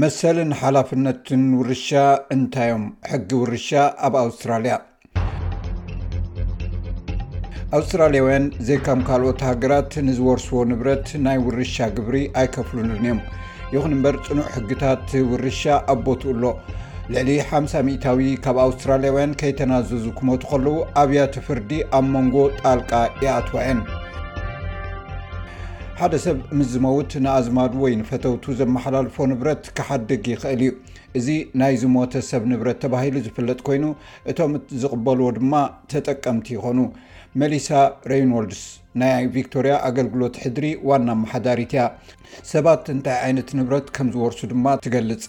መሰልን ሓላፍነትን ውርሻ እንታይ እዮም? ሕጊ ውርሻ ኣብ ኣውስትራልያ። ኣውስትራልያውያን ዘይከም ካልኦት ሃገራት ንዝወርስዎ ንብረት ናይ ውርሻ ግብሪ ኣይከፍሉሉን እዮም። ይኹን እምበር ፅኑዕ ሕግታት ውርሻ ኣብ ቦትኡ ኣሎ ልዕሊ ሓምሳ ሚታዊ ካብ ኣውስትራልያውያን ከይተናዘዙ ክመቱ ከለዉ ኣብያተ ፍርዲ ኣብ መንጎ ጣልቃ ይኣትዋ እየን ሓደ ሰብ ምስ ዝመውት ንኣዝማዱ ወይ ንፈተውቱ ዘመሓላልፎ ንብረት ክሓድግ ይኽእል እዩ እዚ ናይ ዝሞተ ሰብ ንብረት ተባሂሉ ዝፍለጥ ኮይኑ እቶም ዝቕበልዎ ድማ ተጠቀምቲ ይኾኑ መሊሳ ሬይኖልድስ ናይ ቪክቶርያ ኣገልግሎት ሕድሪ ዋና ኣመሓዳሪት እያ፣ ሰባት እንታይ ዓይነት ንብረት ከም ዝወርሱ ድማ ትገልጽ።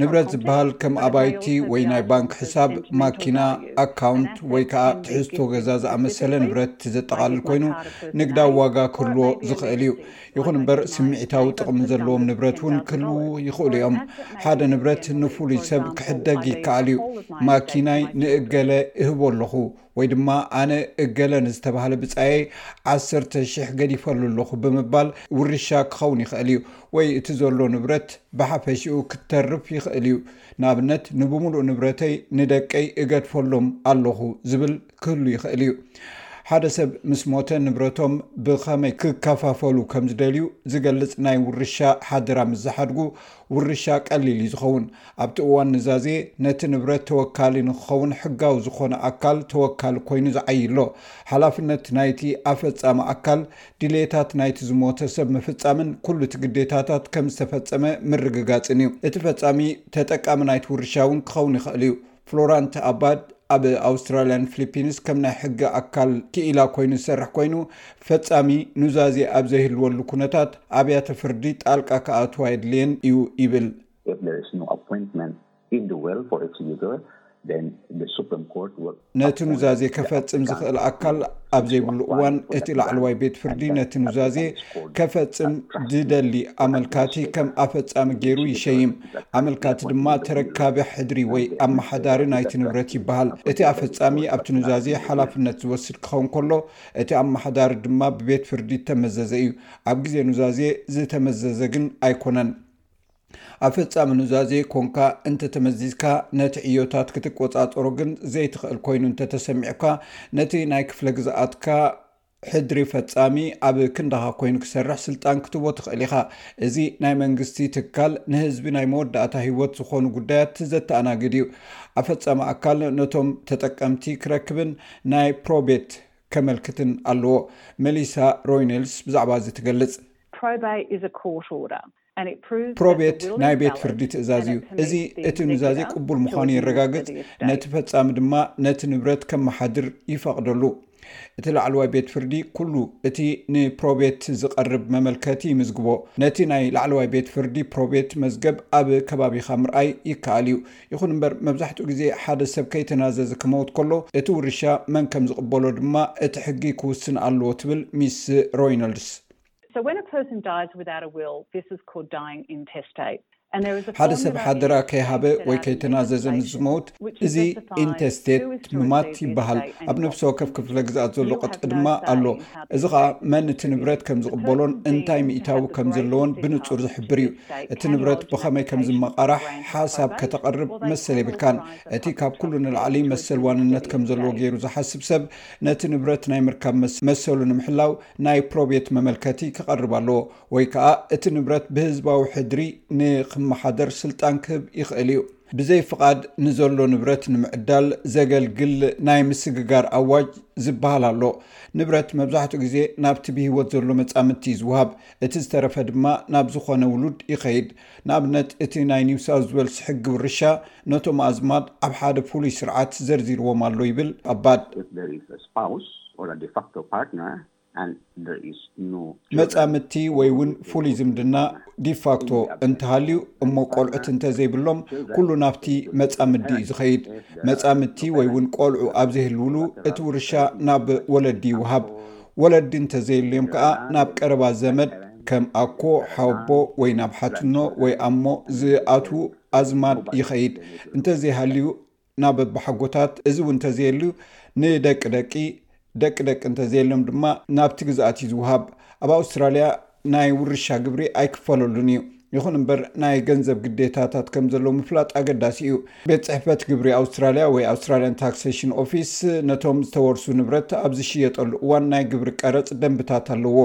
ንብረት ዝበሃል ከም ኣባይቲ ወይ ናይ ባንክ ሕሳብ፣ ማኪና፣ ኣካውንት ወይ ከኣ ትሕዝቶ ገዛ ዝኣመሰለ ንብረት ዘጠቓልል ኮይኑ ንግዳዊ ዋጋ ክህልዎ ዝኽእል እዩ። ይኹን እምበር ስምዒታዊ ጥቕሚ ዘለዎም ንብረት እውን ክህልዉ ይኽእሉ እዮም። ሓደ ንብረት ንፍሉይ ሰብ ክሕደግ ይከኣል እዩ። ማኪናይ ንእገለ እህቦ ኣለኹ፣ ወይ ድማ ኣነ እገለ ንዝተባህለ ብጻየይ ዓሰርተ ሽሕ ገዲፈሉ ኣለኹ ብምባል ውርሻ ክኸውን ይኽእል እዩ። ወይ እቲ ዘሎ ንብረት ብሓፈሽኡ ክተርፍ ይኽእል እዩ፣ ንኣብነት ንብምሉእ ንብረተይ ንደቀይ እገድፈሎም ኣለኹ ዝብል። ክህሉ ይኽእል እዩ። ሓደ ሰብ ምስ ሞተ ንብረቶም ብኸመይ ክከፋፈሉ ከም ዝደልዩ ዝገልጽ ናይ ውርሻ ሓደራ ምስ ዝሓድጉ ውርሻ ቀሊል እዩ ዝኸውን። ኣብቲ እዋን ኑዛዜ ነቲ ንብረት ተወካሊ ንክኸውን ሕጋዊ ዝኾነ ኣካል ተወካሊ ኮይኑ ዝዓዪ ኣሎ። ሓላፍነት ናይቲ ኣፈጻሚ ኣካል ድልየታት ናይቲ ዝሞተ ሰብ ምፍጻምን ኩሉ እቲ ግዴታታት ከም ዝተፈጸመ ምርግጋጽን እዩ። እቲ ፈጻሚ ተጠቃሚ ናይቲ ውርሻ እውን ክኸውን ይኽእል እዩ። ፍሎራንት ኣባድ ኣብ ኣውስትራልያን ፍሊፒንስ ከም ናይ ሕጊ ኣካል ክኢላ ኮይኑ ዝሰርሕ ኮይኑ ፈፃሚ ኑዛዜ ኣብ ዘይህልወሉ ኩነታት ኣብያተ ፍርዲ ጣልቃ ክኣትዋ የድልየን እዩ ይብል። ነቲ ኑዛዜ ከፈፅም ዝኽእል ኣካል ኣብ ዘይብሉ እዋን እቲ ላዕለዋይ ቤት ፍርዲ ነቲ ኑዛዜ ከፈፅም ዝደሊ ኣመልካቲ ከም ኣፈፃሚ ገይሩ ይሸይም። ኣመልካቲ ድማ ተረካቢ ሕድሪ ወይ ኣመሓዳሪ ናይቲ ንብረት ይበሃል። እቲ ኣፈፃሚ ኣብቲ ኑዛዜ ሓላፍነት ዝወስድ ክኸውን ከሎ፣ እቲ ኣመሓዳሪ ድማ ብቤት ፍርዲ እተመዘዘ እዩ። ኣብ ግዜ ኑዛዜ ዝተመዘዘ ግን ኣይኮነን። ኣፈፃሚ ኑዛዜ ኮንካ እንተተመዚዝካ ነቲ ዕዮታት ክትቆፃፀሮ ግን ዘይትኽእል ኮይኑ እንተተሰሚዑካ ነቲ ናይ ክፍለ ግዝኣትካ ሕድሪ ፈፃሚ ኣብ ክንዳኻ ኮይኑ ክሰርሕ ስልጣን ክትቦ ትኽእል ኢኻ። እዚ ናይ መንግስቲ ትካል ንህዝቢ ናይ መወዳእታ ህይወት ዝኾኑ ጉዳያት ዘተኣናግድ እዩ። ኣፈፃሚ ኣካል ነቶም ተጠቀምቲ ክረክብን ናይ ፕሮቤት ከመልክትን ኣለዎ። መሊሳ ሮይኔልስ ብዛዕባ እዚ ትገልፅ። Probate is a court order ፕሮቤት ናይ ቤት ፍርዲ ትእዛዝ እዩ። እዚ እቲ ኑዛዜ ቅቡል ምዃኑ የረጋግፅ፣ ነቲ ፈፃሚ ድማ ነቲ ንብረት ከመሓድር ይፈቕደሉ። እቲ ላዕለዋይ ቤት ፍርዲ ኩሉ እቲ ንፕሮቤት ዝቐርብ መመልከቲ ይምዝግቦ። ነቲ ናይ ላዕለዋይ ቤት ፍርዲ ፕሮቤት መዝገብ ኣብ ከባቢኻ ምርኣይ ይከኣል እዩ። ይኹን እምበር መብዛሕትኡ ግዜ ሓደ ሰብ ከይተናዘዘ ክመውት ከሎ እቲ ውርሻ መን ከም ዝቕበሎ ድማ እቲ ሕጊ ክውስን ኣለዎ ትብል ሚስ ሮይነልድስ። So when a person dies without a will, this is called dying intestate. ሓደ ሰብ ሓደራ ከይሃበ ወይ ከይተናዘዘ ምስ ዝመውት እዚ ኢንተስቴት ምማት ይበሃል። ኣብ ነብሲ ወከፍ ክፍለ ግዝኣት ዘሎ ቅጥዒ ድማ ኣሎ። እዚ ከዓ መን እቲ ንብረት ከም ዝቕበሎን እንታይ ሚእታዊ ከም ዘለዎን ብንፁር ዝሕብር እዩ። እቲ ንብረት ብኸመይ ከም ዝመቓራሕ ሓሳብ ከተቐርብ መሰል የብልካን። እቲ ካብ ኩሉ ንላዕሊ መሰል ዋንነት ከም ዘለዎ ገይሩ ዝሓስብ ሰብ ነቲ ንብረት ናይ ምርካብ መሰሉ ንምሕላው ናይ ፕሮቤት መመልከቲ ክቐርብ ኣለዎ ወይ ከኣ እቲ ንብረት ብህዝባዊ ሕድሪ ንክመሓደር ስልጣን ክህብ ይኽእል እዩ። ብዘይ ፍቓድ ንዘሎ ንብረት ንምዕዳል ዘገልግል ናይ ምስግጋር ኣዋጅ ዝበሃል ኣሎ። ንብረት መብዛሕትኡ ግዜ ናብቲ ብህይወት ዘሎ መጻምድቲ እዩ ዝወሃብ፣ እቲ ዝተረፈ ድማ ናብ ዝኾነ ውሉድ ይኸይድ። ንኣብነት እቲ ናይ ኒው ሳውዝ ዌልስ ሕጊ ውርሻ ነቶም ኣዝማድ ኣብ ሓደ ፍሉይ ስርዓት ዘርዚርዎም ኣሎ ይብል ኣባድ። መጻምድቲ ወይ እውን ፍሉይ ዝምድና፣ ዲፋክቶ፣ እንተሃልዩ እሞ ቆልዑት እንተዘይብሎም ኩሉ ናብቲ መጻምዲ እዩ ዝኸይድ። መጻምድቲ ወይ እውን ቆልዑ ኣብ ዘይህልውሉ እቲ ውርሻ ናብ ወለዲ ይውሃብ። ወለዲ እንተዘይልዮም ከኣ ናብ ቀረባ ዘመድ ከም ኣኮ፣ ሓወቦ ወይ ናብ ሓትኖ ወይ ኣሞ ዝኣትዉ ኣዝማድ ይኸይድ። እንተዘይሃልዩ ናብ ኣባሓጎታት፣ እዚ እውን እንተዘየልዩ ንደቂ ደቂ ደቂ ደቂ እንተዘየልዮም ድማ ናብቲ ግዝኣት እዩ ዝውሃብ። ኣብ ኣውስትራልያ ናይ ውርሻ ግብሪ ኣይክፈለሉን እዩ። ይኹን እምበር ናይ ገንዘብ ግዴታታት ከም ዘለዎ ምፍላጥ ኣገዳሲ እዩ። ቤት ጽሕፈት ግብሪ ኣውስትራልያ ወይ Australian Taxation Office ነቶም ዝተወርሱ ንብረት ኣብ ዝሽየጠሉ እዋን ናይ ግብሪ ቀረጽ ደንብታት ኣለዎ።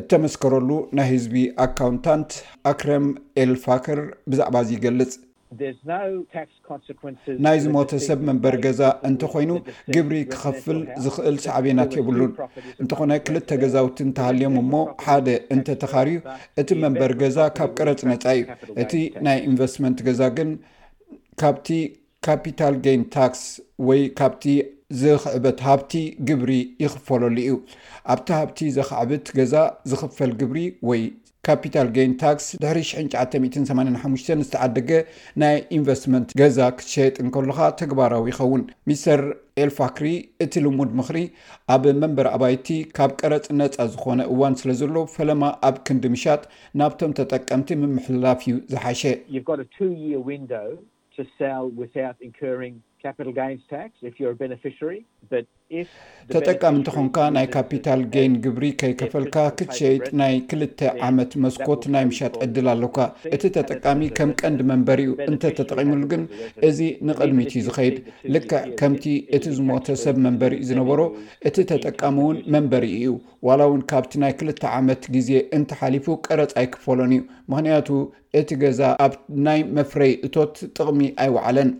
እተመስከረሉ ናይ ህዝቢ ኣካውንታንት፣ ኣክረም ኤል ፋክር፣ ብዛዕባ እዚ ይገልጽ። ናይ ዝሞተ ሰብ መንበሪ ገዛ እንተኾይኑ ግብሪ ክኸፍል ዝኽእል ሳዕቤናት የብሉን። እንተኾነ ክልተ ገዛውቲ እንተሃልዮም እሞ ሓደ እንተተኻርዩ እቲ መንበሪ ገዛ ካብ ቀረጽ ነጻ እዩ። እቲ ናይ ኢንቨስትመንት ገዛ ግን ካብቲ ካፒታል ገይን ታክስ ወይ ካብቲ ዝኽዕበት ሃብቲ ግብሪ ይኽፈለሉ እዩ። ኣብቲ ሃብቲ ዘኻዕብት ገዛ ዝኽፈል ግብሪ ወይ። ካፒታል ገይን ታክስ ድሕሪ ሽሕን ትሽዓተ ሚእትን ሰማንያን ሓሙሽተን ዝተዓደገ ናይ ኢንቨስትመንት ገዛ ክትሸየጥ እንከሎኻ ተግባራዊ ይኸውን። ሚስተር ኤል ፋክሪ እቲ ልሙድ ምኽሪ ኣብ መንበሪ ኣባይቲ ካብ ቀረጽ ነጻ ዝኾነ እዋን ስለዘሎ ፈለማ ኣብ ክንዲ ምሻጥ ናብቶም ተጠቀምቲ ምምሕልላፍ እዩ ዝሓሸ። You've got a two year window ተጠቃሚ እንተኾንካ ናይ ካፒታል ገይን ግብሪ ከይከፈልካ ክትሸይጥ ናይ ክልተ ዓመት መስኮት ናይ ምሻጥ ዕድል ኣሎካ። እቲ ተጠቃሚ ከም ቀንዲ መንበሪ እዩ እንተተጠቒሙሉ ግን እዚ ንቕድሚት እዩ ዝኸይድ። ልክዕ ከምቲ እቲ ዝሞተ ሰብ መንበሪ እዩ ዝነበሮ እቲ ተጠቃሚ እውን መንበሪ እዩ። ዋላ እውን ካብቲ ናይ ክልተ ዓመት ግዜ እንተሓሊፉ ቀረጽ ኣይክፈሎን እዩ። ምኽንያቱ። እቲ ገዛ ኣብ ናይ መፍረይ እቶት ጥቕሚ ኣይወዓለን።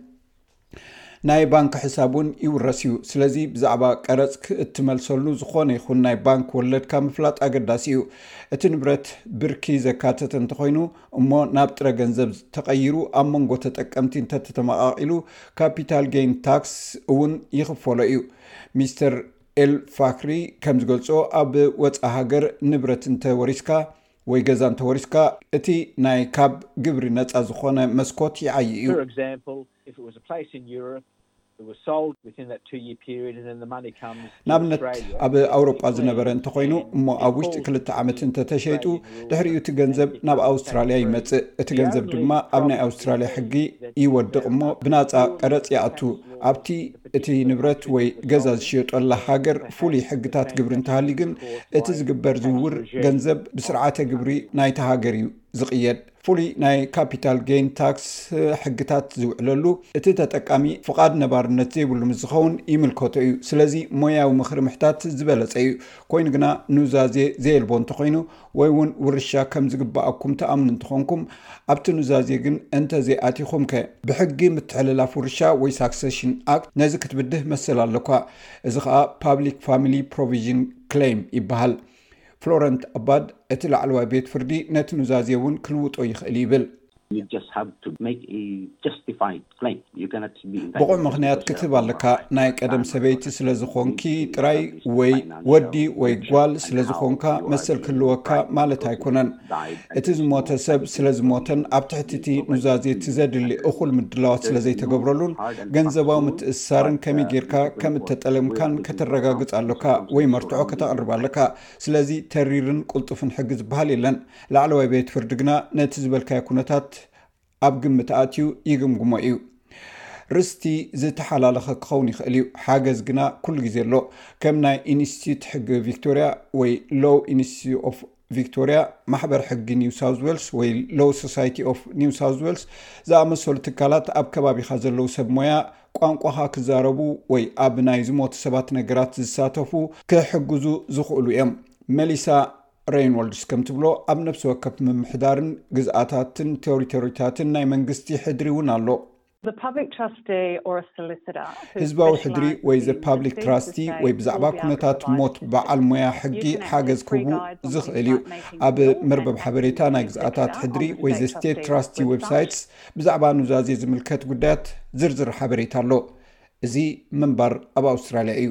ናይ ባንክ ሕሳብ እውን ይውረስ እዩ። ስለዚ ብዛዕባ ቀረጽ እትመልሰሉ ዝኾነ ይኹን ናይ ባንክ ወለድካ ምፍላጥ ኣገዳሲ እዩ። እቲ ንብረት ብርኪ ዘካተተ እንተኾይኑ እሞ ናብ ጥረ ገንዘብ ተቐይሩ ኣብ መንጎ ተጠቀምቲ እንተተተመቓቒሉ ካፒታል ጌይን ታክስ እውን ይኽፈሎ እዩ። ሚስተር ኤል ፋክሪ ከም ዝገልጾ ኣብ ወፃኢ ሃገር ንብረት እንተወሪስካ ወይ ገዛ እንተወሪስካ እቲ ናይ ካብ ግብሪ ነጻ ዝኾነ መስኮት ይዓዪ እዩ። ንኣብነት ኣብ ኣውሮጳ ዝነበረ እንተኾይኑ እሞ ኣብ ውሽጢ ክልተ ዓመት እንተተሸይጡ ድሕሪኡ እቲ ገንዘብ ናብ ኣውስትራልያ ይመጽእ እቲ ገንዘብ ድማ ኣብ ናይ ኣውስትራልያ ሕጊ ይወድቕ እሞ ብናጻ ቀረጽ ይኣቱ ኣብቲ እቲ ንብረት ወይ ገዛ ዝሽየጦላ ሃገር ፍሉይ ሕግታት ግብሪ እንተሃልዩ ግን እቲ ዝግበር ዝውውር ገንዘብ ብስርዓተ ግብሪ ናይታ ሃገር እዩ ዝቕየድ። ፍሉይ ናይ ካፒታል ገይን ታክስ ሕግታት ዝውዕለሉ እቲ ተጠቃሚ ፍቓድ ነባርነት ዘይብሉ ምስ ዝኸውን ይምልከቶ እዩ። ስለዚ ሞያዊ ምኽሪ ምሕታት ዝበለጸ እዩ። ኮይኑ ግና ኑዛዜ ዘየልቦ እንተኾይኑ፣ ወይ ውን ውርሻ ከም ዝግበኣኩም ትኣምኑ እንትኾንኩም ኣብቲ ኑዛዜ ግን እንተዘይኣቲኹም ከ? ብሕጊ ምትሕልላፍ ውርሻ ወይ ሳክሰሽን ኣክት ነዚ ክትብድህ መሰል ኣለኳ። እዚ ኸኣ ፓብሊክ ፋሚሊ ፕሮቪዥን ክለይም ይበሃል። ፍሎረንት ኣባድ እቲ ላዕለዋይ ቤት ፍርዲ ነቲ ኑዛዜ ውን ክልውጦ ይኽእል ይብል። ብቑዕ ምኽንያት ክትህብ ኣለካ፣ ናይ ቀደም ሰበይቲ ስለዝኾንኪ ጥራይ ወይ ወዲ ወይ ጓል ስለዝኾንካ መሰል ክህልወካ ማለት ኣይኮነን። እቲ ዝሞተ ሰብ ስለዝሞተን ኣብ ትሕቲ እቲ ኑዛዜ እቲ ዘድሊ እኹል ምድላዋት ስለዘይተገብረሉን ገንዘባዊ ምትእስሳርን ከመይ ጌርካ ከም እተጠለምካን ከተረጋግጽ ኣሎካ ወይ መርትዖ ከተቕርብ ኣለካ። ስለዚ ተሪርን ቁልጡፍን ሕጊ ዝበሃል የለን። ላዕለዋይ ቤት ፍርዲ ግና ነቲ ዝበልካዮ ኩነታት ኣብ ግምት ኣእትዩ ይግምግሞ እዩ። ርስቲ ዝተሓላለኸ ክኸውን ይኽእል እዩ፣ ሓገዝ ግና ኩሉ ግዜ ኣሎ። ከም ናይ ኢንስቲትዩት ሕጊ ቪክቶርያ ወይ ሎው ኢንስቲትዩት ኦፍ ቪክቶርያ፣ ማሕበር ሕጊ ኒው ሳውዝ ዌልስ ወይ ሎው ሶሳይቲ ኦፍ ኒው ሳውዝ ዌልስ ዝኣመሰሉ ትካላት ኣብ ከባቢኻ ዘለዉ ሰብ ሞያ ቋንቋኻ ክዛረቡ ወይ ኣብ ናይ ዝሞቱ ሰባት ነገራት ዝሳተፉ ክሕግዙ ዝኽእሉ እዮም። መሊሳ ረይኖልድስ ከም ትብሎ ኣብ ነብሲ ወከፍ ምምሕዳርን ግዝኣታትን ቴሪቶሪታትን ናይ መንግስቲ ሕድሪ እውን ኣሎ። ህዝባዊ ሕድሪ ወይ ዘ ፓብሊክ ትራስቲ ወይ ብዛዕባ ኩነታት ሞት በዓል ሞያ ሕጊ ሓገዝ ክህቡ ዝኽእል እዩ። ኣብ መርበብ ሓበሬታ ናይ ግዝኣታት ሕድሪ ወይ ዘ ስቴት ትራስቲ ዌብሳይትስ ብዛዕባ ኑዛዜ ዝምልከት ጉዳያት ዝርዝር ሓበሬታ ኣሎ። እዚ ምንባር ኣብ ኣውስትራሊያ እዩ።